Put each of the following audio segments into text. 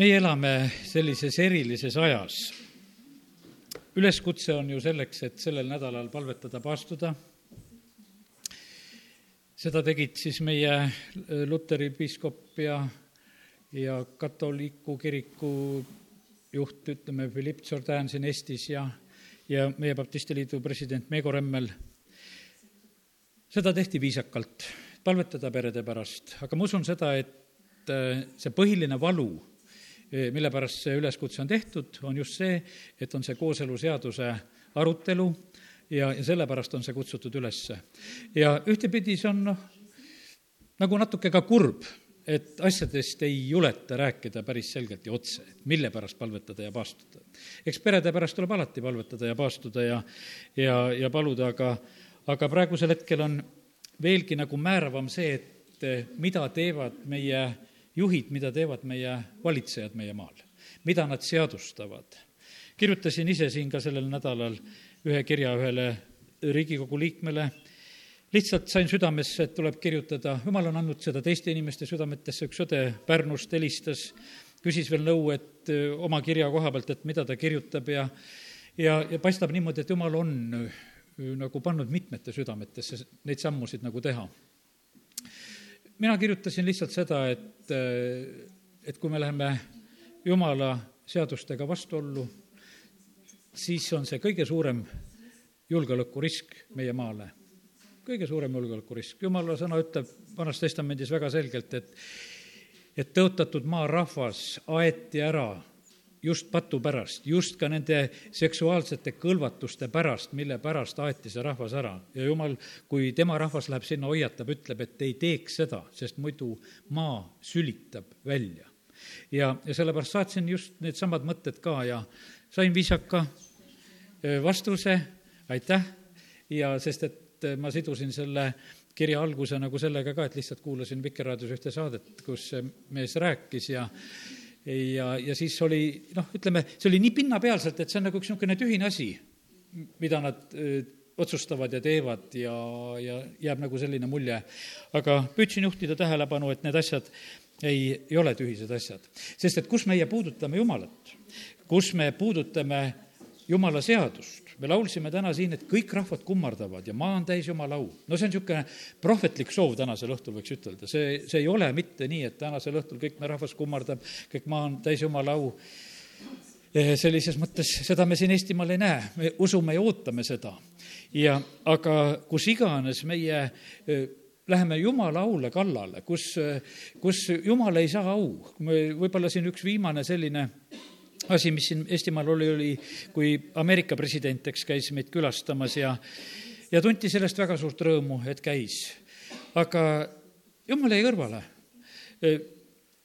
meie elame sellises erilises ajas. üleskutse on ju selleks, et sellel nädalal palvetada, paastuda. seda tegid siis meie Luteri piiskop ja, ja katoliku kiriku juht, ütleme, Philipp Jordan siin Eestis ja, ja meie baptisti liidu president Meego Remmel. seda tehti viisakalt, palvetada perede pärast, aga ma usun seda, et see põhiline valu mille pärast see üleskutse on tehtud, on just see, et on see kooseluseaduse arutelu ja, ja sellepärast on see kutsutud ülesse. ja ühtepidi see on noh, nagu natuke ka kurb, et asjadest ei juleta rääkida päris selgelt ja otse, et mille pärast palvetada ja paastuda. eks perede pärast tuleb alati palvetada ja paastuda ja, ja, ja paluda, aga, aga praegusel hetkel on veelgi nagu määravam see, et mida teevad meie juhid, mida teevad meie valitsejad meie maal, mida nad seadustavad. kirjutasin ise siin ka sellel nädalal ühe kirja ühele Riigikogu liikmele, lihtsalt sain südamesse, et tuleb kirjutada, jumal on andnud seda teiste inimeste südametesse, üks õde Pärnust helistas, küsis veel nõu, et oma kirja koha pealt, et mida ta kirjutab ja ja, ja paistab niimoodi, et jumal on nagu pannud mitmete südametesse neid sammusid nagu teha mina kirjutasin lihtsalt seda, et, et kui me läheme jumala seadustega vastuollu, siis on see kõige suurem julgeolekurisk meie maale. kõige suurem julgeolekurisk. jumala sõna ütleb Vanas Testamendis väga selgelt, et et tõotatud maarahvas aeti ära just patu pärast, just ka nende seksuaalsete kõlvatuste pärast, mille pärast aeti see rahvas ära. ja jumal, kui tema rahvas läheb sinna, hoiatab, ütleb, et ei teeks seda, sest muidu maa sülitab välja. ja, ja sellepärast saatsin just needsamad mõtted ka ja sain viisaka vastuse, aitäh, ja sest et ma sidusin selle kirja alguse nagu sellega ka, et lihtsalt kuulasin Vikerraadios ühte saadet, kus see mees rääkis ja ja, ja siis oli noh, ütleme, see oli nii pinnapealselt, et see on nagu üks niisugune tühine asi, mida nad öö, otsustavad ja teevad ja, ja jääb nagu selline mulje. aga püüdsin juhtida tähelepanu, et need asjad ei, ei ole tühised asjad. sest et kus meie puudutame Jumalat, kus me puudutame Jumala seadust, me laulsime täna siin, et kõik rahvad kummardavad ja maa on täis Jumala au. no see on niisugune prohvetlik soov tänasel õhtul, võiks ütelda, see, see ei ole mitte nii, et tänasel õhtul kõik me rahvas kummardab, kõik maa on täis Jumala au. Eh, sellises mõttes, seda me siin Eestimaal ei näe, me usume ja ootame seda. ja aga kus iganes meie eh, läheme Jumala aule kallale, kus, eh, kus Jumal ei saa au, võib-olla siin üks viimane selline asi, mis siin Eestimaal oli, oli, kui Ameerika president, eks, käis meid külastamas ja, ja tunti sellest väga suurt rõõmu, et käis. aga jumal jäi kõrvale.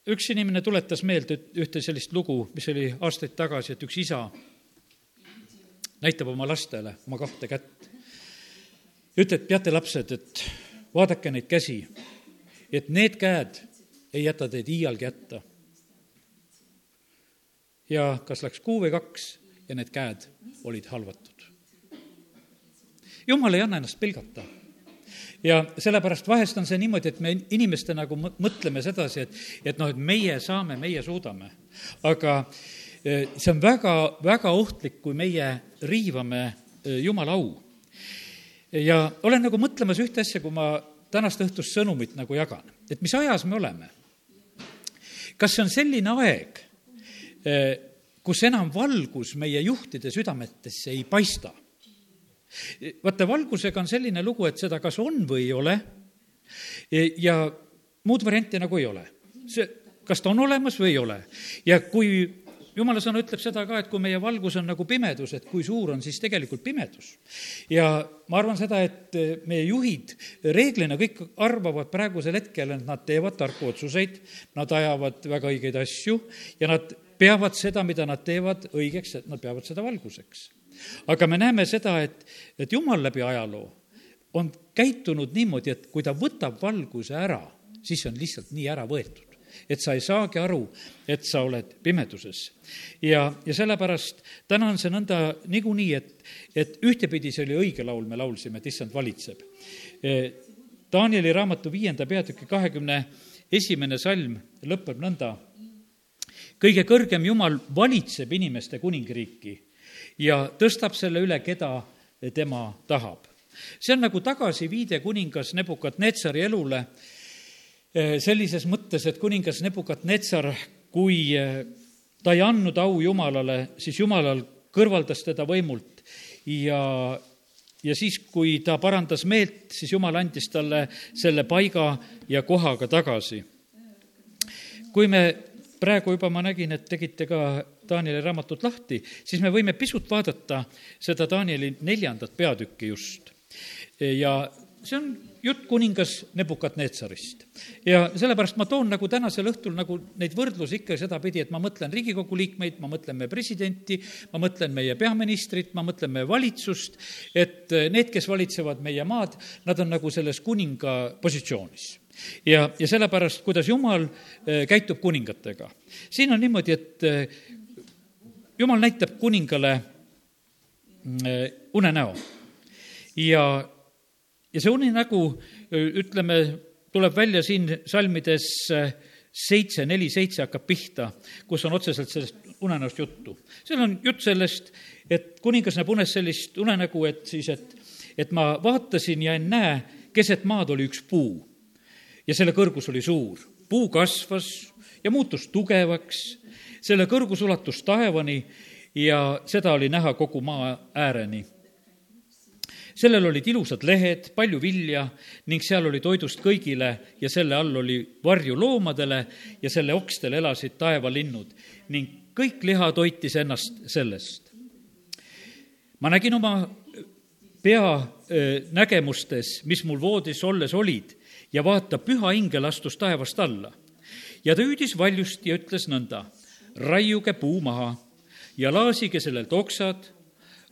üks inimene tuletas meelde ühte sellist lugu, mis oli aastaid tagasi, et üks isa näitab oma lastele oma kahte kätt. ütleb, teate, lapsed, et vaadake neid käsi, et need käed ei jäta teid iialgi hätta ja kas läks kuu või kaks ja need käed olid halvatud. jumal ei anna ennast pilgata ja sellepärast vahest on see niimoodi, et me inimeste nagu mõtleme sedasi, et, et noh, et meie saame, meie suudame. aga e, see on väga, väga ohtlik, kui meie riivame e, Jumala au. ja olen nagu mõtlemas ühte asja, kui ma tänast õhtust sõnumit nagu jagan, et mis ajas me oleme. kas see on selline aeg, kus enam valgus meie juhtide südametesse ei paista. vaata, valgusega on selline lugu, et seda kas on või ei ole ja muud varianti nagu ei ole. see, kas ta on olemas või ei ole. ja kui jumala sõna ütleb seda ka, et kui meie valgus on nagu pimedus, et kui suur on siis tegelikult pimedus. ja ma arvan seda, et meie juhid reeglina kõik arvavad praegusel hetkel, et nad teevad tarku otsuseid, nad ajavad väga õigeid asju ja nad peavad seda, mida nad teevad, õigeks, et nad peavad seda valguseks. aga me näeme seda, et, et jumal läbi ajaloo on käitunud niimoodi, et kui ta võtab valguse ära, siis on lihtsalt nii ära võetud et sa ei saagi aru, et sa oled pimeduses. ja, ja sellepärast täna on see nõnda niikuinii, et, et ühtepidi see oli õige laul, me laulsime, et issand valitseb. E, Danieli raamatu viienda peatüki kahekümne esimene salm lõpeb nõnda kõige kõrgem Jumal valitseb inimeste kuningriiki ja tõstab selle üle, keda tema tahab. see on nagu tagasiviide kuningas Nebukadnetsari elule eh, sellises mõttes, et kuningas Nebukadnetsar, kui eh, ta ei andnud au Jumalale, siis Jumalal kõrvaldas teda võimult ja, ja siis, kui ta parandas meelt, siis Jumal andis talle selle paiga ja kohaga tagasi. kui me praegu juba ma nägin, et tegite ka Danieli raamatut lahti, siis me võime pisut vaadata seda Danieli neljandat peatükki just. ja see on jutt kuningas Nebukadnetsarist. ja sellepärast ma toon nagu tänasel õhtul nagu neid võrdlusi ikka sedapidi, et ma mõtlen Riigikogu liikmeid, ma mõtlen meie presidenti, ma mõtlen meie peaministrit, ma mõtlen meie valitsust, et need, kes valitsevad meie maad, nad on nagu selles kuninga positsioonis ja, ja sellepärast, kuidas Jumal eh, käitub kuningatega. siin on niimoodi, et eh, Jumal näitab kuningale mm, eh, unenäo ja, ja see uninägu, ütleme, tuleb välja siin salmides seitse, neli, seitse hakkab pihta, kus on otseselt sellest unenäost juttu. seal on jutt sellest, et kuningas näeb unes sellist unenägu, et siis, et, et ma vaatasin ja ennäe, keset maad oli üks puu ja selle kõrgus oli suur. puu kasvas ja muutus tugevaks, selle kõrgus ulatus taevani ja seda oli näha kogu maa ääreni. sellel olid ilusad lehed, palju vilja ning seal oli toidust kõigile ja selle all oli varju loomadele ja selle okstel elasid taevalinnud ning kõik liha toitis ennast sellest. ma nägin oma pea nägemustes, mis mul voodis olles olid ja vaata, püha ingel astus taevast alla. ja ta hüüdis valjust ja ütles nõnda, raiuge puu maha ja laasige sellelt oksad,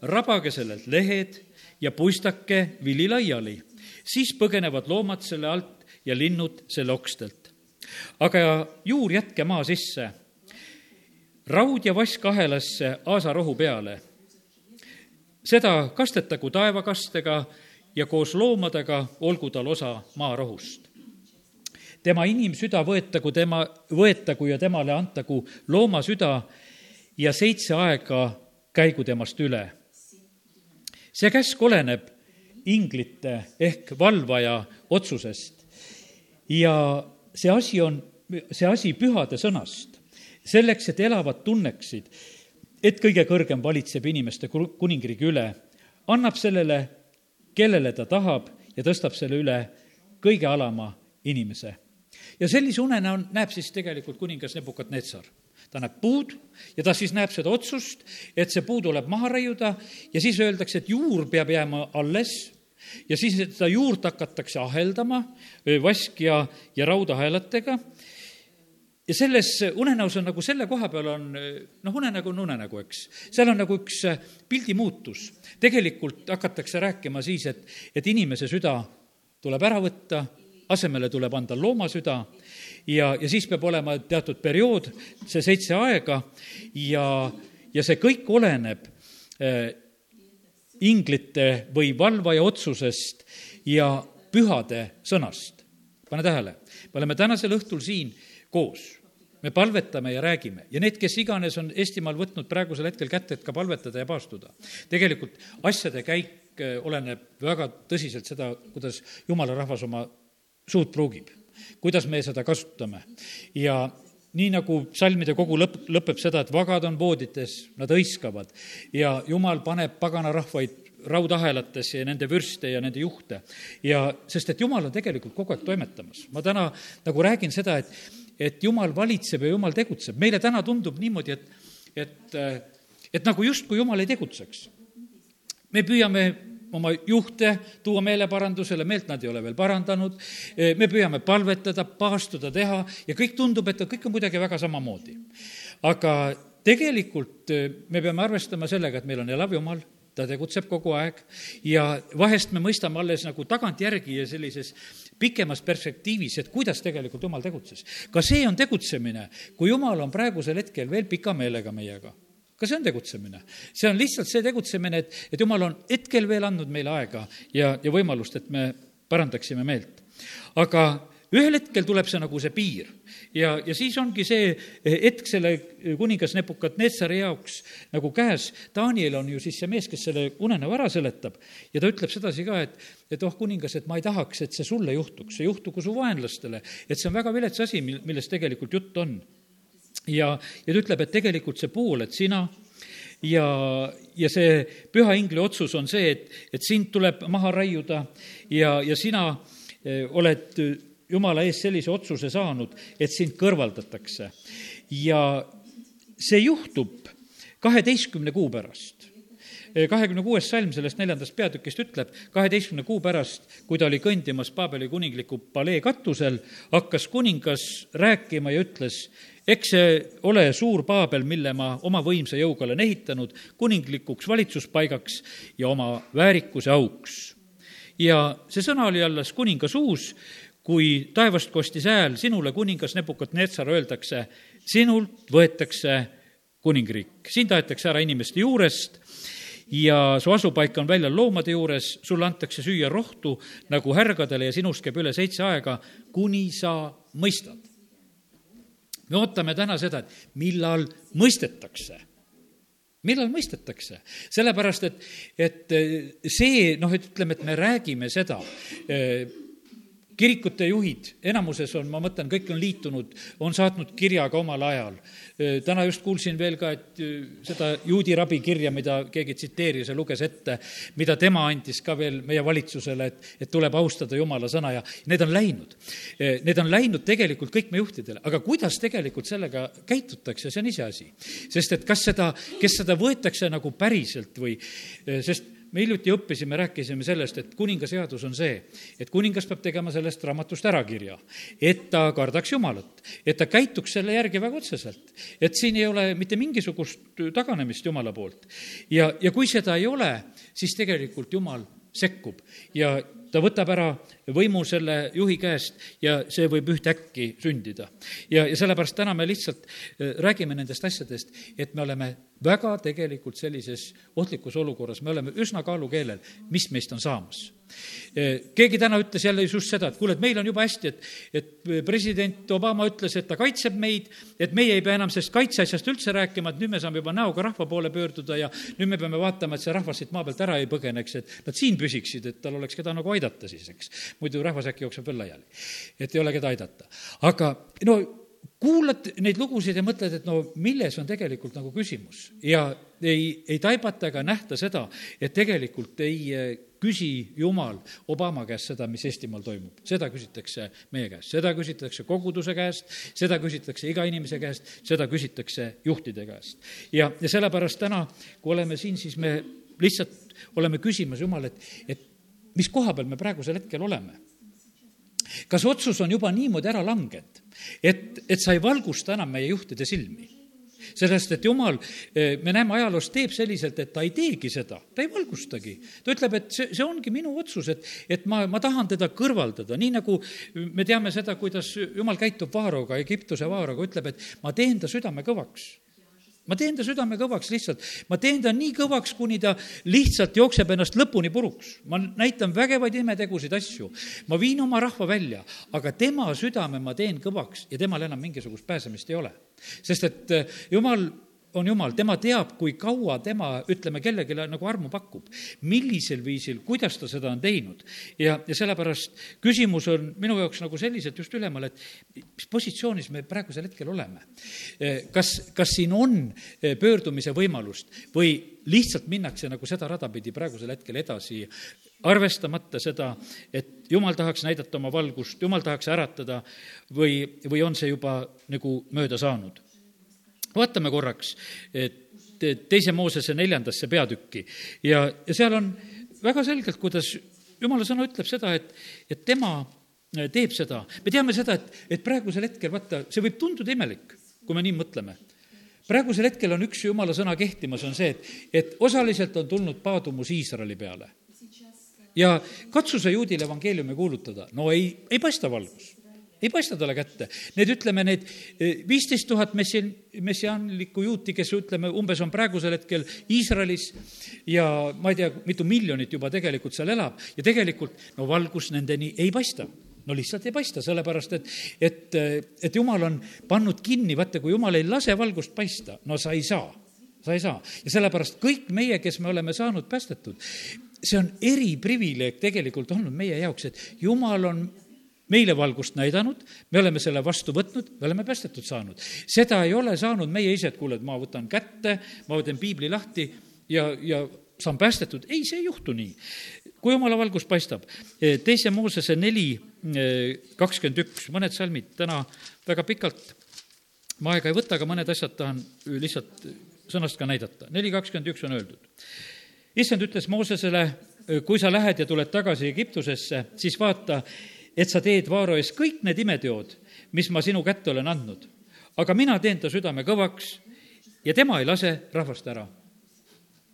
rabage sellelt lehed ja puistake vili laiali. siis põgenevad loomad selle alt ja linnud selle okstelt. aga juur jätke maa sisse, raud ja vask ahelasse aasarohu peale. seda kastetagu taevakastega ja koos loomadega olgu tal osa maarohust. tema inimsüda võetagu tema, võetagu ja temale antagu loomasüda ja seitse aega käigu temast üle. see käsk oleneb inglite ehk valvaja otsusest ja see asi on, see asi pühade sõnast, selleks, et elavad tunneksid, et kõige kõrgem valitseb inimeste kuningriigi üle, annab sellele kellele ta tahab ja tõstab selle üle kõige alama inimese. ja sellise unena on, näeb siis tegelikult kuningas Nebukadnetsar ta näeb puud ja ta siis näeb seda otsust, et see puu tuleb maha raiuda ja siis öeldakse, et juur peab jääma alles ja siis seda juurt hakatakse aheldama vask ja, ja raudahaelatega ja selles unenäos on nagu selle koha peal on, noh, unenägu on unenägu, eks. seal on nagu üks äh, pildi muutus. tegelikult hakatakse rääkima siis, et, et inimese süda tuleb ära võtta, asemele tuleb anda looma süda ja, ja siis peab olema teatud periood, see seitse aega ja, ja see kõik oleneb äh, inglite või valvaja otsusest ja pühade sõnast. pane tähele, me oleme tänasel õhtul siin koos. me palvetame ja räägime ja need, kes iganes on Eestimaal võtnud praegusel hetkel kätte, et ka palvetada ja paastuda, tegelikult asjade käik eh, oleneb väga tõsiselt seda, kuidas jumala rahvas oma suud pruugib, kuidas me seda kasutame. ja nii nagu salmide kogu lõpp, lõpeb seda, et vagad on voodites, nad hõiskavad ja jumal paneb pagana rahvaid raudahelatesse ja nende vürste ja nende juhte. ja sest, et jumal on tegelikult kogu aeg toimetamas. ma täna nagu räägin seda, et et Jumal valitseb ja Jumal tegutseb. meile täna tundub niimoodi, et, et, et nagu justkui Jumal ei tegutseks. me püüame oma juhte tuua meeleparandusele, meelt nad ei ole veel parandanud, me püüame palvetada, paastuda, teha ja kõik tundub, et kõik on kuidagi väga samamoodi. aga tegelikult me peame arvestama sellega, et meil on elav Jumal, ta tegutseb kogu aeg ja vahest me mõistame alles nagu tagantjärgi ja sellises pikemas perspektiivis, et kuidas tegelikult Jumal tegutses. ka see on tegutsemine, kui Jumal on praegusel hetkel veel pika meelega meiega ka see on tegutsemine. see on lihtsalt see tegutsemine, et, et jumal on hetkel veel andnud meile aega ja, ja võimalust, et me parandaksime meelt. aga ühel hetkel tuleb see nagu see piir ja, ja siis ongi see hetk selle kuningas Nebukadnetsari jaoks nagu käes. Daniel on ju siis see mees, kes selle unenäo ära seletab ja ta ütleb sedasi ka, et, et oh, kuningas, et ma ei tahaks, et see sulle juhtuks, see juhtugu su vaenlastele, et see on väga vilets asi, mil, millest tegelikult jutt on. ja, ja ta ütleb, et tegelikult see pool, et sina ja, ja see püha ingli otsus on see, et, et sind tuleb maha raiuda ja, ja sina eh, oled jumala ees sellise otsuse saanud, et sind kõrvaldatakse. ja see juhtub kaheteistkümne kuu pärast kahekümne kuues salm sellest neljandast peatükist ütleb, kaheteistkümne kuu pärast, kui ta oli kõndimas Paabeli kuningliku palee katusel, hakkas kuningas rääkima ja ütles, eks see ole suur Paabel, mille ma oma võimsa jõuga olen ehitanud kuninglikuks valitsuspaigaks ja oma väärikuse auks. ja see sõna oli alles kuninga suus, kui taevast kostis hääl, sinule, kuningas Nebukadnetsar, öeldakse, sinult võetakse kuningriik, sind aetakse ära inimeste juurest ja su asupaik on väljal loomade juures, sulle antakse süüa rohtu nagu härgadele ja sinust käib üle seitse aega, kuni sa mõistad. me ootame täna seda, et millal mõistetakse millal mõistetakse? sellepärast, et, et see, noh, et ütleme, et me räägime seda, kirikute juhid, enamuses on, ma mõtlen, kõik on liitunud, on saatnud kirja ka omal ajal. täna just kuulsin veel ka, et seda juudi rabi kirja, mida keegi tsiteeris ja luges ette, mida tema andis ka veel meie valitsusele, et, et tuleb austada Jumala sõna ja need on läinud. Need on läinud tegelikult kõik me juhtidele, aga kuidas tegelikult sellega käitutakse, see on iseasi. sest et kas seda, kes seda võetakse nagu päriselt või, sest me hiljuti õppisime, rääkisime sellest, et kuningaseadus on see, et kuningas peab tegema sellest raamatust ärakirja, et ta kardaks Jumalat, et ta käituks selle järgi väga otseselt, et siin ei ole mitte mingisugust taganemist Jumala poolt. ja, ja kui seda ei ole, siis tegelikult Jumal sekkub ja ta võtab ära võimu selle juhi käest ja see võib ühtäkki sündida. ja, ja sellepärast täna me lihtsalt äh, räägime nendest asjadest, et me oleme väga tegelikult sellises ohtlikus olukorras, me oleme üsna kaalukeelel, mis meist on saamas keegi täna ütles jälle just seda, et kuule, et meil on juba hästi, et, et president Obama ütles, et ta kaitseb meid, et meie ei pea enam sellest kaitseasjast üldse rääkima, et nüüd me saame juba näoga rahva poole pöörduda ja nüüd me peame vaatama, et see rahvas siit maa pealt ära ei põgeneks, et nad siin püsiksid, et tal oleks keda nagu aidata siis, eks. muidu rahvas äkki jookseb veel laiali. et ei ole keda aidata. aga no kuulad neid lugusid ja mõtled, et no milles on tegelikult nagu küsimus ja ei, ei taibata ega nähta seda, et tegelikult ei eh, küsi Jumal Obama käest seda, mis Eestimaal toimub. seda küsitakse meie käest, seda küsitakse koguduse käest, seda küsitakse iga inimese käest, seda küsitakse juhtide käest. ja, ja sellepärast täna, kui oleme siin, siis me lihtsalt oleme küsimas Jumal, et, et mis koha peal me praegusel hetkel oleme kas otsus on juba niimoodi ära langenud, et, et sa ei valgusta enam meie juhtide silmi? Sellest, et jumal, eh, me näeme ajaloos, teeb selliselt, et ta ei teegi seda, ta ei valgustagi. ta ütleb, et see, see ongi minu otsus, et, et ma, ma tahan teda kõrvaldada, nii nagu me teame seda, kuidas jumal käitub Vaaroga, Egiptuse Vaaroga, ütleb, et ma teen ta südame kõvaks ma teen ta südame kõvaks lihtsalt, ma teen ta nii kõvaks, kuni ta lihtsalt jookseb ennast lõpuni puruks. ma näitan vägevaid imetegusid asju, ma viin oma rahva välja, aga tema südame ma teen kõvaks ja temal enam mingisugust pääsemist ei ole. sest et eh, jumal on Jumal, tema teab, kui kaua tema, ütleme, kellelegi nagu armu pakub. millisel viisil, kuidas ta seda on teinud. ja, ja sellepärast küsimus on minu jaoks nagu selliselt just ülemal, et mis positsioonis me praegusel hetkel oleme. kas, kas siin on eh, pöördumise võimalust või lihtsalt minnakse nagu seda rada pidi praegusel hetkel edasi, arvestamata seda, et jumal tahaks näidata oma valgust, jumal tahaks äratada või, või on see juba nagu mööda saanud vaatame korraks teise Moosese neljandasse peatükki ja, ja seal on väga selgelt, kuidas jumala sõna ütleb seda, et, et tema äh, teeb seda. me teame seda, et, et praegusel hetkel, vaata, see võib tunduda imelik, kui me nii mõtleme. praegusel hetkel on üks jumala sõna kehtimas, on see, et, et osaliselt on tulnud paadumus Iisraeli peale. ja katsu sa juudile evangeeliumi kuulutada, no ei, ei paista valgus ei paista talle kätte. Need, ütleme, need eh, viisteist tuhat messi-, messiaanlikku juuti, kes ütleme, umbes on praegusel hetkel Iisraelis ja ma ei tea, mitu miljonit juba tegelikult seal elab ja tegelikult no valgus nendeni ei paista no lihtsalt ei paista, sellepärast et, et, et jumal on pannud kinni, vaata, kui jumal ei lase valgust paista, no sa ei saa, sa ei saa. ja sellepärast kõik meie, kes me oleme saanud päästetud, see on eriprivileeg tegelikult olnud meie jaoks, et jumal on meile valgust näidanud, me oleme selle vastu võtnud, me oleme päästetud saanud. seda ei ole saanud meie ise, et kuule, et ma võtan kätte, ma võtan piibli lahti ja, ja saan päästetud. ei, see ei juhtu nii. kui jumala valgus paistab, teise Moosese neli kakskümmend üks, mõned salmid täna väga pikalt ma aega ei võta, aga mõned asjad tahan lihtsalt sõnast ka näidata. neli kakskümmend üks on öeldud. issand ütles Moosesele, kui sa lähed ja tuled tagasi Egiptusesse, siis vaata, et sa teed Vaaro ees kõik need imeteod, mis ma sinu kätte olen andnud. aga mina teen ta südame kõvaks ja tema ei lase rahvast ära.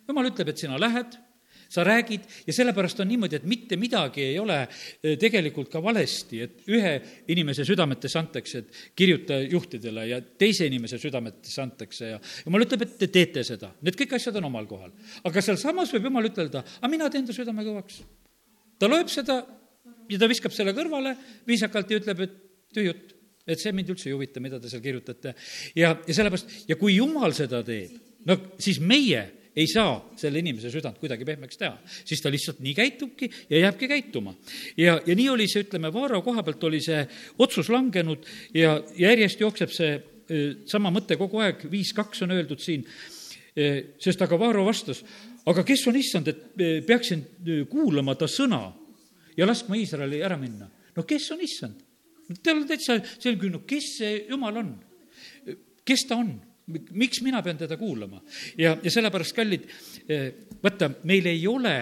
jumal ütleb, et sina lähed, sa räägid ja sellepärast on niimoodi, et mitte midagi ei ole eh, tegelikult ka valesti, et ühe inimese südametesse antakse, et kirjuta juhtidele ja teise inimese südametesse antakse ja jumal ütleb, et te teete seda. Need kõik asjad on omal kohal. aga sealsamas võib jumal ütelda, aga mina teen ta südame kõvaks. ta loeb seda ja ta viskab selle kõrvale viisakalt ja ütleb, et tühi jutt, et see mind üldse ei huvita, mida te seal kirjutate. ja, ja sellepärast, ja kui jumal seda teeb, no siis meie ei saa selle inimese südant kuidagi pehmeks teha, siis ta lihtsalt nii käitubki ja jääbki käituma. ja, ja nii oli see, ütleme, Vaaro koha pealt oli see otsus langenud ja, järjest jookseb see sama mõte kogu aeg, viis kaks on öeldud siin, sest aga Vaaro vastas, aga kes on issand, et peaksin kuulama ta sõna ja laskma Iisraeli ära minna. no kes on issand? tal on täitsa selge, no kes see jumal on? kes ta on? miks mina pean teda kuulama? ja, ja sellepärast, kallid, eh, vaata, meil ei ole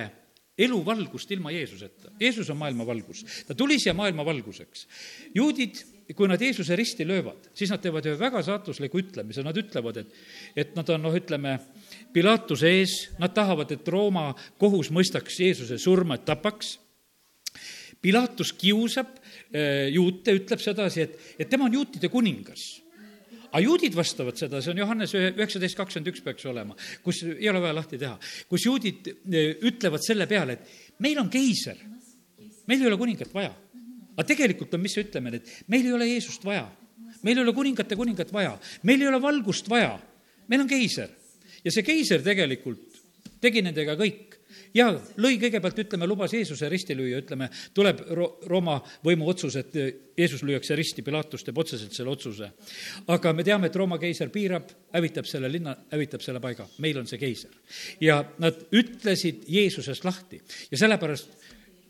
eluvalgust ilma Jeesuseta. Jeesus on maailma valgus. ta tuli siia maailma valguseks. juudid, kui nad Jeesuse risti löövad, siis nad teevad ühe väga saatusliku ütlemise, nad ütlevad, et, et nad on, noh, ütleme, Pilatuse ees, nad tahavad, et Rooma kohus mõistaks Jeesuse surma, et tapaks Pilatus kiusab äh, juute, ütleb sedasi, et, et tema on juutide kuningas. Aga juudid vastavad seda, see on Johannes üheksateist kakskümmend üks peaks olema, kus ei ole vaja lahti teha, kus juudid äh, ütlevad selle peale, et meil on keiser, meil ei ole kuningat vaja. aga tegelikult on, mis me ütleme, et meil ei ole Jeesust vaja, meil ei ole kuningate kuningat vaja, meil ei ole valgust vaja, meil on keiser. ja see keiser tegelikult tegi nendega kõik ja lõi kõigepealt, ütleme, lubas Jeesuse risti lüüa, ütleme, tuleb Ro-, Rooma võimu otsus, et Jeesus lüüakse risti, Pilatus teeb otseselt selle otsuse. aga me teame, et Rooma keiser piirab, hävitab selle linna, hävitab selle paiga, meil on see keiser. ja nad ütlesid Jeesusest lahti ja sellepärast,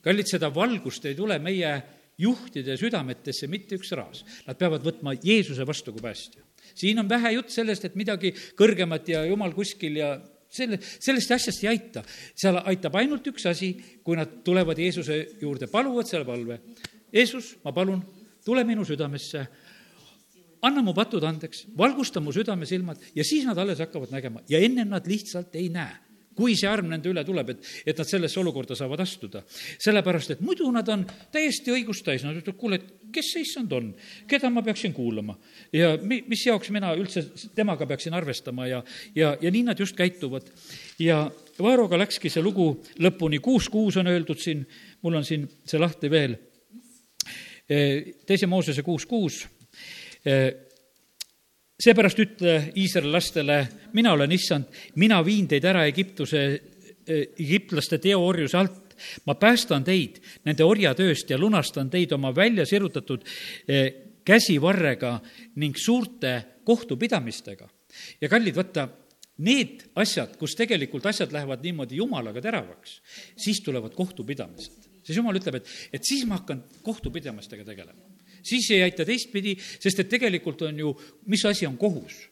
kallid, seda valgust ei tule meie juhtide südametesse mitte üks raas. Nad peavad võtma Jeesuse vastu kui päästja. siin on vähe jutt sellest, et midagi kõrgemat ja jumal kuskil ja selle, sellest asjast ei aita. seal aitab ainult üks asi, kui nad tulevad Jeesuse juurde, paluvad selle palve. Jeesus, ma palun, tule minu südamesse, anna mu patud andeks, valgusta mu südamesilmad ja siis nad alles hakkavad nägema ja ennem nad lihtsalt ei näe kui see arm nende üle tuleb, et, et nad sellesse olukorda saavad astuda. sellepärast, et muidu nad on täiesti õigust täis, nad ütlevad, kuule, et kes see issand on, keda ma peaksin kuulama? Ja mi-, mis jaoks mina üldse temaga peaksin arvestama? Ja, ja, ja nii nad just käituvad. ja Vaaroga läkski see lugu lõpuni, kuus kuus on öeldud siin, mul on siin see lahti veel, teise Moosese kuus kuus seepärast ütle Iisraeli lastele, mina olen issand, mina viin teid ära Egiptuse, eh, egiptlaste teoorjuse alt, ma päästan teid nende orjatööst ja lunastan teid oma välja sirutatud eh, käsivarrega ning suurte kohtupidamistega. ja kallid, vaata, need asjad, kus tegelikult asjad lähevad niimoodi jumalaga teravaks, siis tulevad kohtupidamised. siis jumal ütleb, et, et siis ma hakkan kohtupidamistega tegelema siis ei aita teistpidi, sest et tegelikult on ju, mis asi on kohus?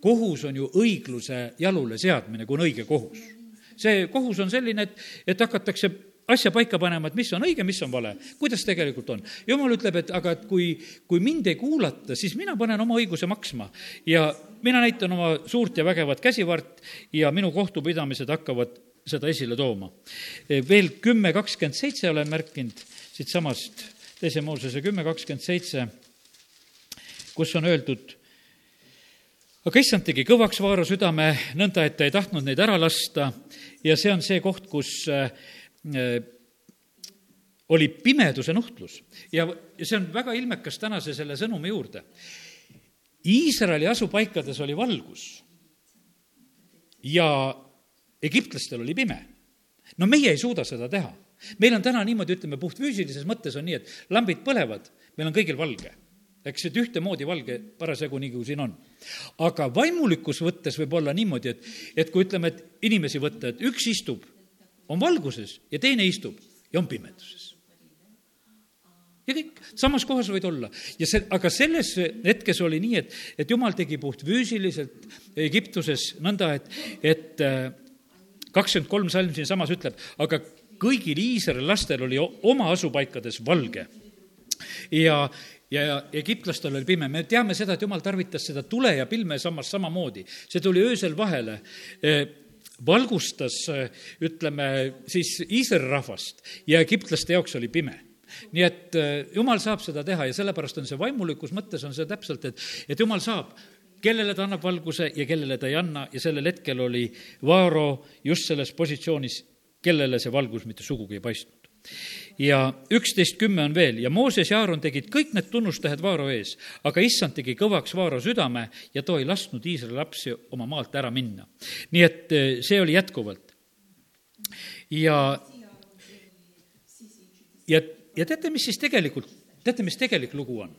kohus on ju õigluse jalule seadmine, kui on õige kohus. see kohus on selline, et, et hakatakse asja paika panema, et mis on õige, mis on vale, kuidas tegelikult on. jumal ütleb, et aga et kui, kui mind ei kuulata, siis mina panen oma õiguse maksma ja mina näitan oma suurt ja vägevat käsivart ja minu kohtupidamised hakkavad seda esile tooma. veel kümme kakskümmend seitse olen märkinud siitsamast teise Moosese kümme kakskümmend seitse, kus on öeldud, aga issand tegi kõvaks Vaaro südame, nõnda et ta ei tahtnud neid ära lasta ja see on see koht, kus äh, oli pimeduse nuhtlus ja see on väga ilmekas tänase selle sõnumi juurde. Iisraeli asupaikades oli valgus ja egiptlastel oli pime. no meie ei suuda seda teha. Meil on täna niimoodi, ütleme, puhtfüüsilises mõttes on nii, et lambid põlevad, meil on kõigil valge eks, et ühtemoodi valge parasjagu, nii kui siin on. aga vaimulikkus võttes võib olla niimoodi, et, et kui ütleme, et inimesi võtta, et üks istub, on valguses ja teine istub ja on pimeduses ja kõik, samas kohas võid olla. ja see, aga selles hetkes oli nii, et, et jumal tegi puhtfüüsiliselt Egiptuses nõnda, et, et äh, kakskümmend kolm salm siinsamas ütleb, aga kõigil Iisraeli lastel oli oma asupaikades valge. ja, ja egiptlastel oli pime, me teame seda, et jumal tarvitas seda tule ja pilme samas samamoodi, see tuli öösel vahele. Äh, valgustas, äh, ütleme siis Iisraeli rahvast ja egiptlaste jaoks oli pime. Nii et äh, jumal saab seda teha ja sellepärast on see vaimulikus mõttes on see täpselt, et, et jumal saab kellele ta annab valguse ja kellele ta ei anna. Ja sellel hetkel oli Vaaro just selles positsioonis, kellele see valgus mitte sugugi ei paistnud. ja üksteist kümme on veel ja Mooses ja Aaron tegid kõik need tunnustähed Vaaro ees, aga issand tegi kõvaks Vaaro südame ja too ei lasknud Iisraeli lapsi oma maalt ära minna. nii et äh, see oli jätkuvalt. ja, ja ja teate, mis siis tegelikult, teate, mis tegelik lugu on?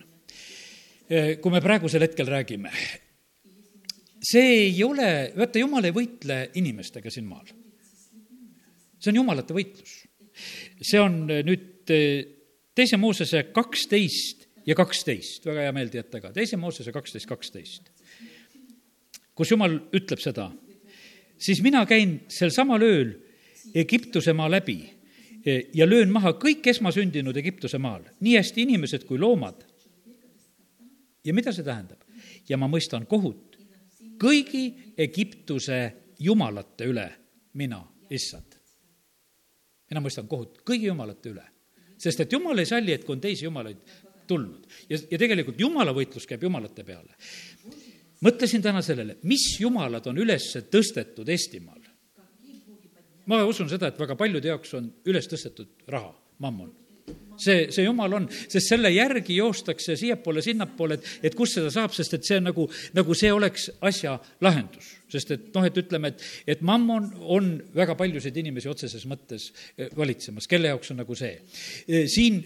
kui me praegusel hetkel räägime, see ei ole, vaata, jumal ei võitle inimestega siin maal. See on jumalate võitlus. see on nüüd teise Moosese kaksteist ja kaksteist, väga hea meel teate ka, teise Moosese kaksteist, kaksteist. kus jumal ütleb seda, siis mina käin sel samal ööl Egiptuse maa läbi Eh, ja löön maha kõik esmasündinud Egiptuse maal, nii hästi inimesed kui loomad. ja mida see tähendab? ja ma mõistan kohut kõigi Egiptuse jumalate üle, mina, issand. Mina mõistan kohut kõigi jumalate üle, sest et jumal ei salli, et kui on teisi jumalaid tulnud. Ja, ja tegelikult jumala võitlus käib jumalate peale. mõtlesin täna sellele, mis jumalad on üles tõstetud Eestimaal. Ma usun seda, et väga paljude jaoks on üles tõstetud raha, mammon. See, see jumal on, sest selle järgi joostakse siiapoole, sinnapoole, et, et kust seda saab, sest et see on nagu, nagu see oleks asja lahendus sest et noh, et ütleme, et, et mammon on väga paljusid inimesi otseses mõttes eh, valitsemas, kelle jaoks on nagu see. Eh, siin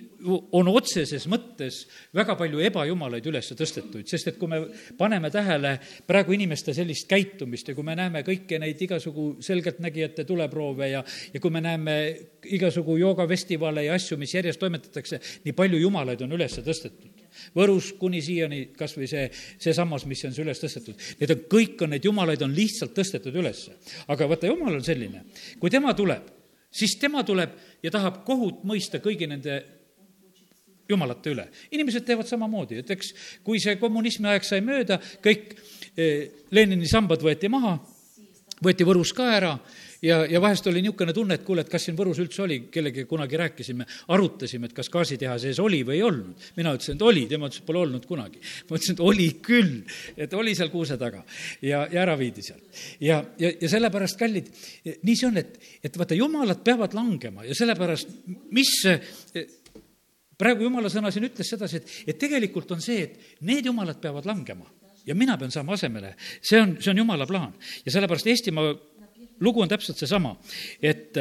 on otseses mõttes väga palju ebajumalaid üles tõstetuid, sest et kui me paneme tähele praegu inimeste sellist käitumist ja kui me näeme kõiki neid igasugu selgeltnägijate tuleproove ja, ja kui me näeme igasugu joogafestivale ja asju, mis järjest toimetatakse, nii palju jumalaid on üles tõstetud Võrus kuni siiani kas või see, see sammas, mis on üles tõstetud. Need on, kõik on, neid jumalaid on lihtsalt tõstetud üles. aga vaata, jumal on selline, kui tema tuleb, siis tema tuleb ja tahab kohut mõista kõigi nende jumalate üle. inimesed teevad samamoodi, et eks kui see kommunismi aeg sai mööda, kõik eh, Lenini sambad võeti maha, võeti Võrus ka ära ja, ja vahest oli niisugune tunne, et kuule, et kas siin Võrus üldse oli, kellegagi kunagi rääkisime, arutasime, et kas gaasiteha sees oli või ei olnud. mina ütlesin, et oli, tema ütles, et pole olnud kunagi. ma ütlesin, et oli küll, et oli seal kuuse taga ja, ja ära viidi sealt. ja, ja, ja sellepärast, kallid, nii see on, et, et vaata, jumalad peavad langema ja sellepärast, mis praegu jumala sõna siin ütles sedasi, et, et tegelikult on see, et need jumalad peavad langema ja mina pean saama asemele. see on, see on jumala plaan ja sellepärast Eestimaa lugu on täpselt seesama, et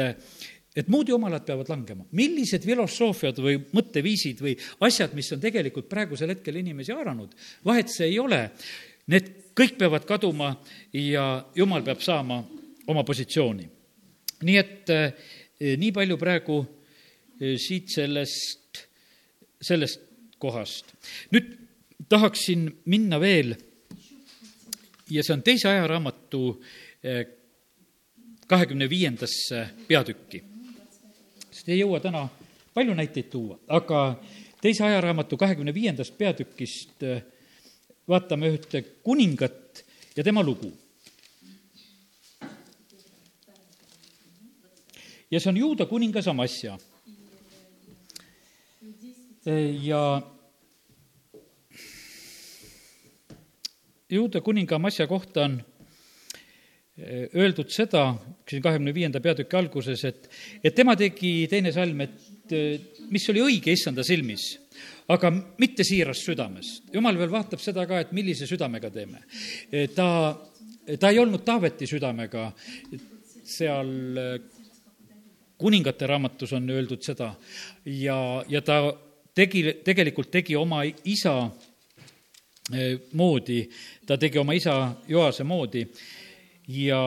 et muud jumalad peavad langema. millised filosoofiad või mõtteviisid või asjad, mis on tegelikult praegusel hetkel inimesi haaranud, vahet see ei ole, need kõik peavad kaduma ja jumal peab saama oma positsiooni. nii et eh, nii palju praegu eh, siit sellest, sellest kohast. nüüd tahaksin minna veel ja see on teise ajaraamatu eh, kahekümne viiendasse peatükki. sest ei jõua täna palju näiteid tuua, aga teise ajaraamatu kahekümne viiendast peatükist äh, vaatame ühte kuningat ja tema lugu. ja see on juuda kuningas Amasja. ja juuda kuninga Amasja kohta on öeldud seda, siin kahekümne viienda peatüki alguses, et, et tema tegi, teine salm, et mis oli õige issanda silmis, aga mitte siirast südamest. jumal veel vaatab seda ka, et millise südamega teeme. ta, ta ei olnud Taaveti südamega, seal kuningate raamatus on öeldud seda ja, ja ta tegi, tegelikult tegi oma isa eh, moodi, ta tegi oma isa Joase moodi. Ja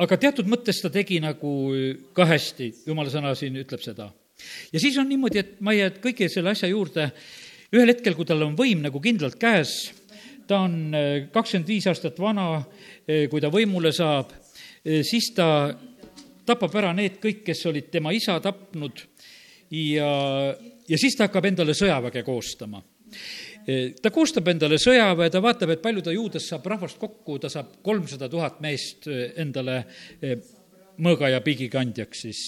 aga teatud mõttes ta tegi nagu ka hästi, jumala sõna siin ütleb seda. ja siis on niimoodi, et ma ei jää kõige selle asja juurde, ühel hetkel, kui tal on võim nagu kindlalt käes, ta on eh, kakskümmend viis aastat vana, eh, kui ta võimule saab, siis ta tapab ära need kõik, kes olid tema isa tapnud. Ja ja siis ta hakkab endale sõjaväge koostama ta koostab endale sõjaväe, ta vaatab, et palju ta juudas saab rahvast kokku, ta saab kolmsada tuhat meest endale eh, mõõga ja piigi kandjaks siis.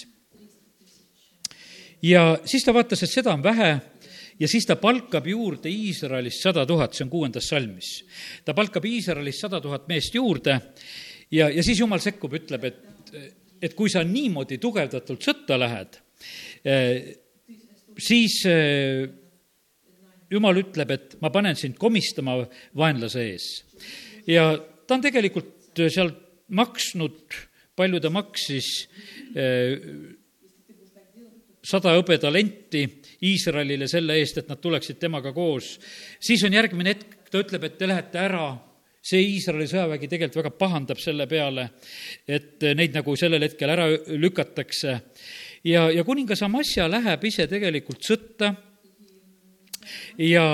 ja siis ta vaatas, et seda on vähe ja siis ta palkab juurde Iisraelist sada tuhat, see on kuuendas salmis. ta palkab Iisraelist sada tuhat meest juurde ja, ja siis jumal sekkub, ütleb, et, et kui sa niimoodi tugevdatult sõtta lähed, eh, siis eh, jumal ütleb, et ma panen sind komistama vaenlase ees. ja ta on tegelikult seal maksnud, palju ta maksis, eh, sada hõbetalenti Iisraelile selle eest, et nad tuleksid temaga koos. siis on järgmine hetk, ta ütleb, et te lähete ära, see Iisraeli sõjavägi tegelikult väga pahandab selle peale, et neid nagu sellel hetkel ära lükatakse ja, ja kuningas Amasja läheb ise tegelikult sõtta ja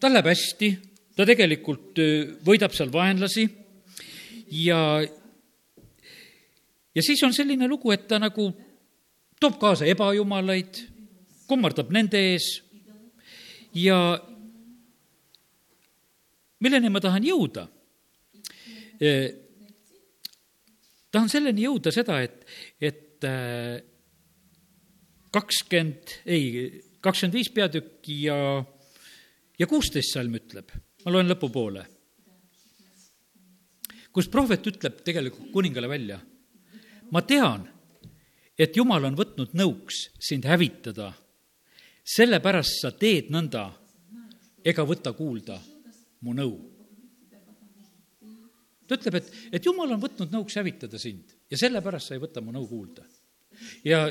tal läheb hästi, ta tegelikult võidab seal vaenlasi. Ja, ja siis on selline lugu, et ta nagu toob kaasa ebajumalaid, kummardab nende ees. Ja milleni ma tahan jõuda? tahan selleni jõuda seda, et, et Äh, kakskümmend, ei, kakskümmend viis peatükki ja, ja kuusteist salm ütleb, ma loen lõpupoole, kus prohvet ütleb tegelikult kuningale välja, ma tean, et Jumal on võtnud nõuks sind hävitada, sellepärast sa teed nõnda ega võta kuulda mu nõu. ta ütleb, et, et Jumal on võtnud nõuks hävitada sind ja sellepärast sa ei võta mu nõu kuulda ja,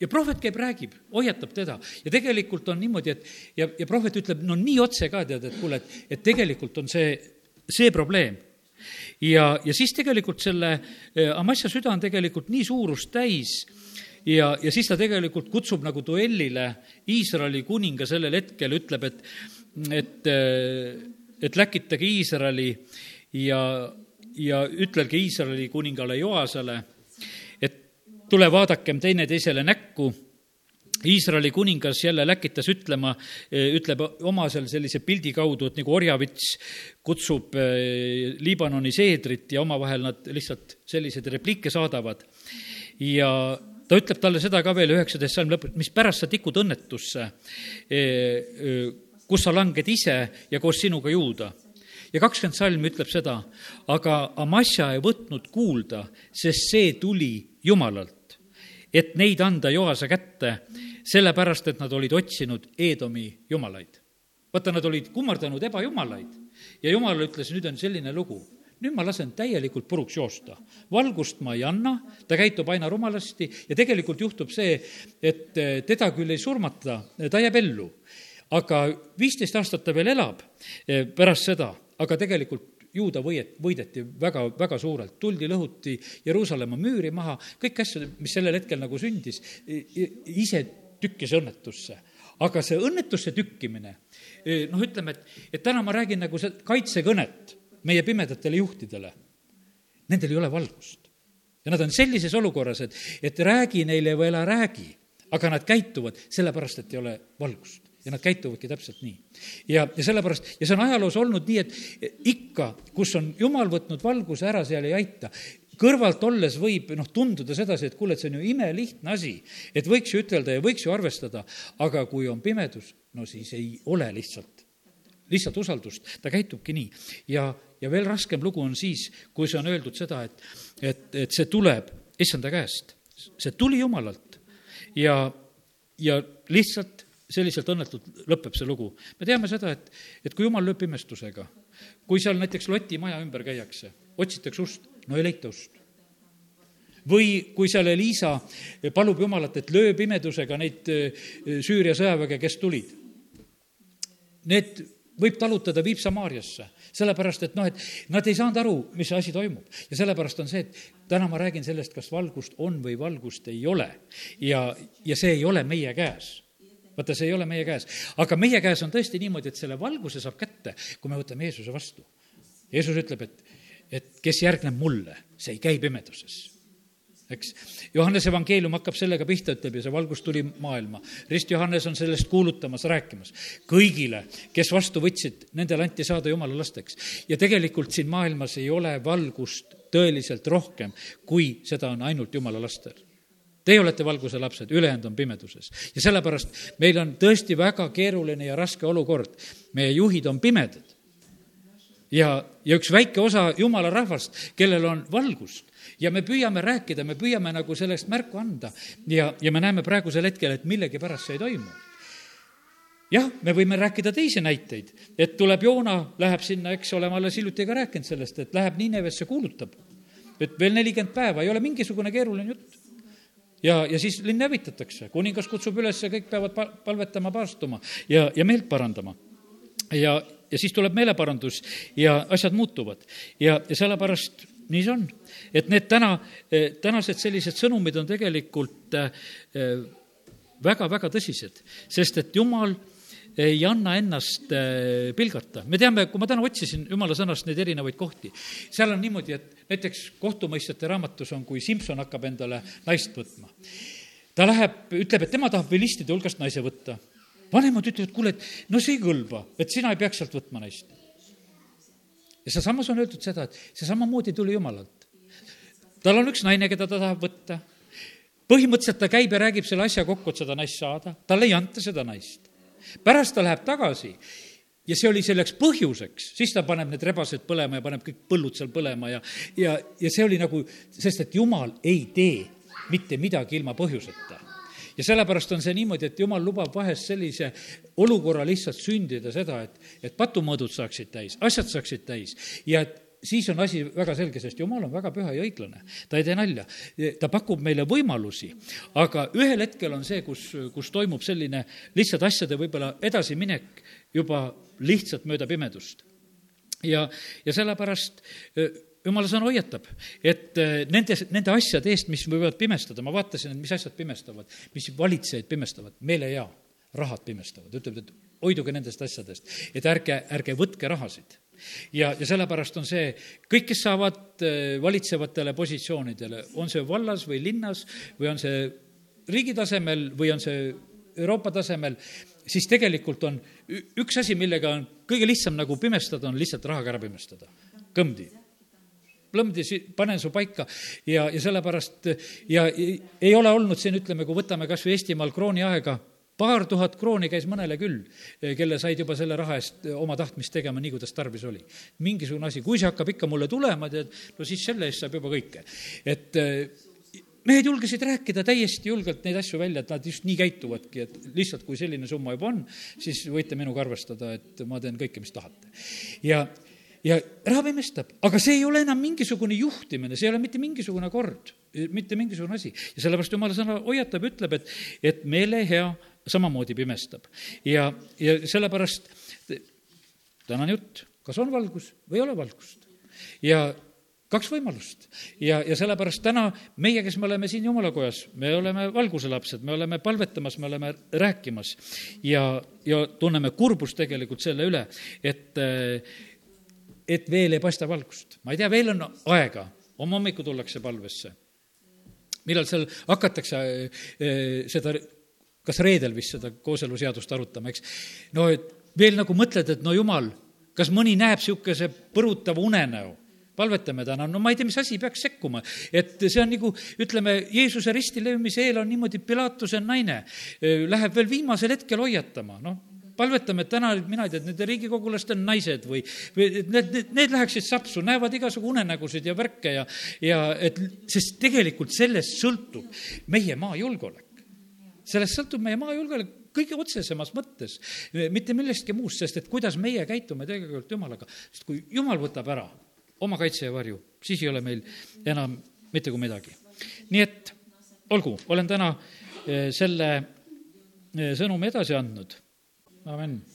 ja prohvet käib, räägib, hoiatab teda ja tegelikult on niimoodi, et ja, ja prohvet ütleb, no nii otse ka tead, et kuule, et, et tegelikult on see, see probleem. ja, ja siis tegelikult selle eh, Amasja süda on tegelikult nii suurust täis ja, ja siis ta tegelikult kutsub nagu duellile Iisraeli kuninga sellel hetkel, ütleb, et, et, eh, et läkitage Iisraeli ja, ja ütelge Iisraeli kuningale Joasele tule vaadakem teineteisele näkku. Iisraeli kuningas jälle läkitas ütlema, ütleb oma seal sellise pildi kaudu, et nagu orjavits kutsub eh, Liibanoni seedrit ja omavahel nad lihtsalt selliseid repliike saadavad. ja ta ütleb talle seda ka veel üheksateist salm lõpus, mis pärast sa tikud õnnetusse, eh, eh, kus sa langed ise ja koos sinuga juuda? Ja kakskümmend salm ütleb seda, aga Amasja ei võtnud kuulda, sest see tuli Jumalalt et neid anda Joase kätte, sellepärast et nad olid otsinud Eedomi jumalaid. vaata, nad olid kummardanud ebajumalaid ja Jumal ütles, nüüd on selline lugu, nüüd ma lasen täielikult puruks joosta. valgust ma ei anna, ta käitub aina rumalasti ja tegelikult juhtub see, et teda küll ei surmata, ta jääb ellu. aga viisteist aastat ta veel elab eh, pärast seda, aga tegelikult juuda võiet-, võideti väga, väga suurelt, tuldi, lõhuti Jeruusalemma müüri maha, kõik asjad, mis sellel hetkel nagu sündis, ise tükkis õnnetusse. aga see õnnetusse tükkimine, noh, ütleme, et, et täna ma räägin nagu see kaitsekõnet meie pimedatele juhtidele. Nendel ei ole valgust. ja nad on sellises olukorras, et, et räägi neile või ära räägi, aga nad käituvad sellepärast, et ei ole valgust ja nad käituvadki täpselt nii. ja, ja sellepärast, ja see on ajaloos olnud nii, et ikka, kus on jumal võtnud valguse ära, seal ei aita kõrvalt olles võib noh, tunduda sedasi, et kuule, et see on ju imelihtne asi, et võiks ju ütelda ja võiks ju arvestada, aga kui on pimedus, no siis ei ole lihtsalt lihtsalt usaldust, ta käitubki nii. ja, ja veel raskem lugu on siis, kui see on öeldud seda, et, et, et see tuleb issanda käest. see tuli Jumalalt ja, ja lihtsalt selliselt õnnetult lõpeb see lugu. me teame seda, et, et kui Jumal lööb pimestusega, kui seal näiteks Loti maja ümber käiakse, otsitakse ust, no ei leita ust või kui seal Liisa palub Jumalat, et löö pimedusega neid eh, Süüria sõjaväge, kes tulid. Need võib talutada, viib Samaariasse, sellepärast et noh, et nad ei saanud aru, mis asi toimub. ja sellepärast on see, et täna ma räägin sellest, kas valgust on või valgust ei ole. ja, ja see ei ole meie käes vaata, see ei ole meie käes. aga meie käes on tõesti niimoodi, et selle valguse saab kätte, kui me võtame Jeesuse vastu. Jeesus ütleb, et, et kes järgneb mulle, see ei käi pimeduses eks. Johannese evangeelium hakkab sellega pihta, ütleb ja see valgus tuli maailma. rist Johannes on sellest kuulutamas, rääkimas. kõigile, kes vastu võtsid, nendele anti saada jumala lasteks. ja tegelikult siin maailmas ei ole valgust tõeliselt rohkem, kui seda on ainult jumala lastel Teie olete valguse lapsed, ülejäänud on pimeduses. ja sellepärast meil on tõesti väga keeruline ja raske olukord. meie juhid on pimedad. ja, ja üks väike osa jumala rahvast, kellel on valgust ja me püüame rääkida, me püüame nagu sellest märku anda ja, ja me näeme praegusel hetkel, et millegipärast see ei toimu jah, me võime rääkida teisi näiteid, et tuleb Joona, läheb sinna, eks ole, ma alles hiljuti ka rääkinud sellest, et läheb Ninevesse, kuulutab. et veel nelikümmend päeva, ei ole mingisugune keeruline jutt ja, ja siis linn hävitatakse, kuningas kutsub üles ja kõik peavad pa-, palvetama, paastuma ja, ja meelt parandama. ja, ja siis tuleb meeleparandus ja asjad muutuvad ja, ja sellepärast nii see on. et need täna, tänased sellised sõnumid on tegelikult väga-väga tõsised, sest et jumal ei anna ennast äh, pilgata. me teame, kui ma täna otsisin jumala sõnast neid erinevaid kohti, seal on niimoodi, et näiteks kohtumõistjate raamatus on, kui Simson hakkab endale naist võtma. ta läheb, ütleb, et tema tahab vilistide hulgast naise võtta. vanemad ütlevad, kuule, et no see ei kõlba, et sina ei peaks sealt võtma naist. ja sealsamas on öeldud seda, et see samamoodi tuli Jumalalt. tal on üks naine, keda ta tahab võtta põhimõtteliselt ta käib ja räägib selle asja kokku, et seda naist saada, talle ei anta seda naist pärast ta läheb tagasi ja see oli selleks põhjuseks, siis ta paneb need rebased põlema ja paneb kõik põllud seal põlema ja, ja, ja see oli nagu, sest et jumal ei tee mitte midagi ilma põhjuseta. Ja sellepärast on see niimoodi, et jumal lubab vahest sellise olukorra lihtsalt sündida seda, et, et patumõõdud saaksid täis, asjad saaksid täis ja et siis on asi väga selge, sest jumal on väga püha ja õiglane. ta ei tee nalja. ta pakub meile võimalusi, aga ühel hetkel on see, kus, kus toimub selline lihtsalt asjade võib-olla edasiminek juba lihtsalt mööda pimedust. ja, ja sellepärast e, jumala sõna hoiatab, et e, nende, nende asjade eest, mis võivad pimestada, ma vaatasin, et mis asjad pimestavad, mis valitsejaid pimestavad, meelehea, rahad pimestavad, ütleb, et hoiduge nendest asjadest, et ärge, ärge võtke rahasid ja, ja sellepärast on see, kõik, kes saavad äh, valitsevatele positsioonidele, on see vallas või linnas või on see riigi tasemel või on see Euroopa tasemel, siis tegelikult on üks asi, millega on kõige lihtsam nagu pimestada, on lihtsalt rahaga ära pimestada. kõmdi plõmdi, panen su paika ja, ja sellepärast ja ei ole olnud siin, ütleme, kui võtame kas või Eestimaal krooniaega paar tuhat krooni käis mõnele küll, eh, kelle said juba selle raha eest eh, oma tahtmist tegema, nii kuidas tarvis oli. mingisugune asi, kui see hakkab ikka mulle tulema, tead, no siis selle eest saab juba kõike. et eh, mehed julgesid rääkida täiesti julgelt neid asju välja, et nad just nii käituvadki, et lihtsalt kui selline summa juba on, siis võite minuga arvestada, et ma teen kõike, mis tahate. ja, ja raha pimestab, aga see ei ole enam mingisugune juhtimine, see ei ole mitte mingisugune kord, mitte mingisugune asi. ja sellepärast jumala sõna hoiatab, ütleb, et, et meelehea samamoodi pimestab. ja, ja sellepärast tänane jutt, kas on valgus või ei ole valgust. ja kaks võimalust. ja, ja sellepärast täna meie, kes me oleme siin jumalakojas, me oleme valguse lapsed, me oleme palvetamas, me oleme rääkimas ja, ja tunneme kurbust tegelikult selle üle, et, et veel ei paista valgust. ma ei tea, veel on aega, homme hommikul tullakse palvesse millal seal hakatakse eh, seda kas reedel vist seda kooseluseadust arutama, eks. no et veel nagu mõtled, et no jumal, kas mõni näeb niisuguse põrutava unenäo? palvetame täna, no ma ei tea, mis asi peaks sekkuma. et see on nagu, ütleme, Jeesuse ristilöömise eel on niimoodi Pilatuse naine läheb veel viimasel hetkel hoiatama, noh, palvetame, et täna, mina ei tea, et nende riigikogulaste naised või, või et need, need, need läheksid sapsu, näevad igasugu unenägusid ja värke ja, ja et, sest tegelikult sellest sõltub meie maa julgeolek. sellest sõltub meie maa julgeolek kõige otsesemas mõttes, mitte millestki muust, sest et kuidas meie käitume tegelikult Jumalaga, sest kui Jumal võtab ära oma kaitse ja varju, siis ei ole meil enam mitte kui midagi. nii et olgu, olen täna eh, selle eh, sõnumi edasi andnud. Amen.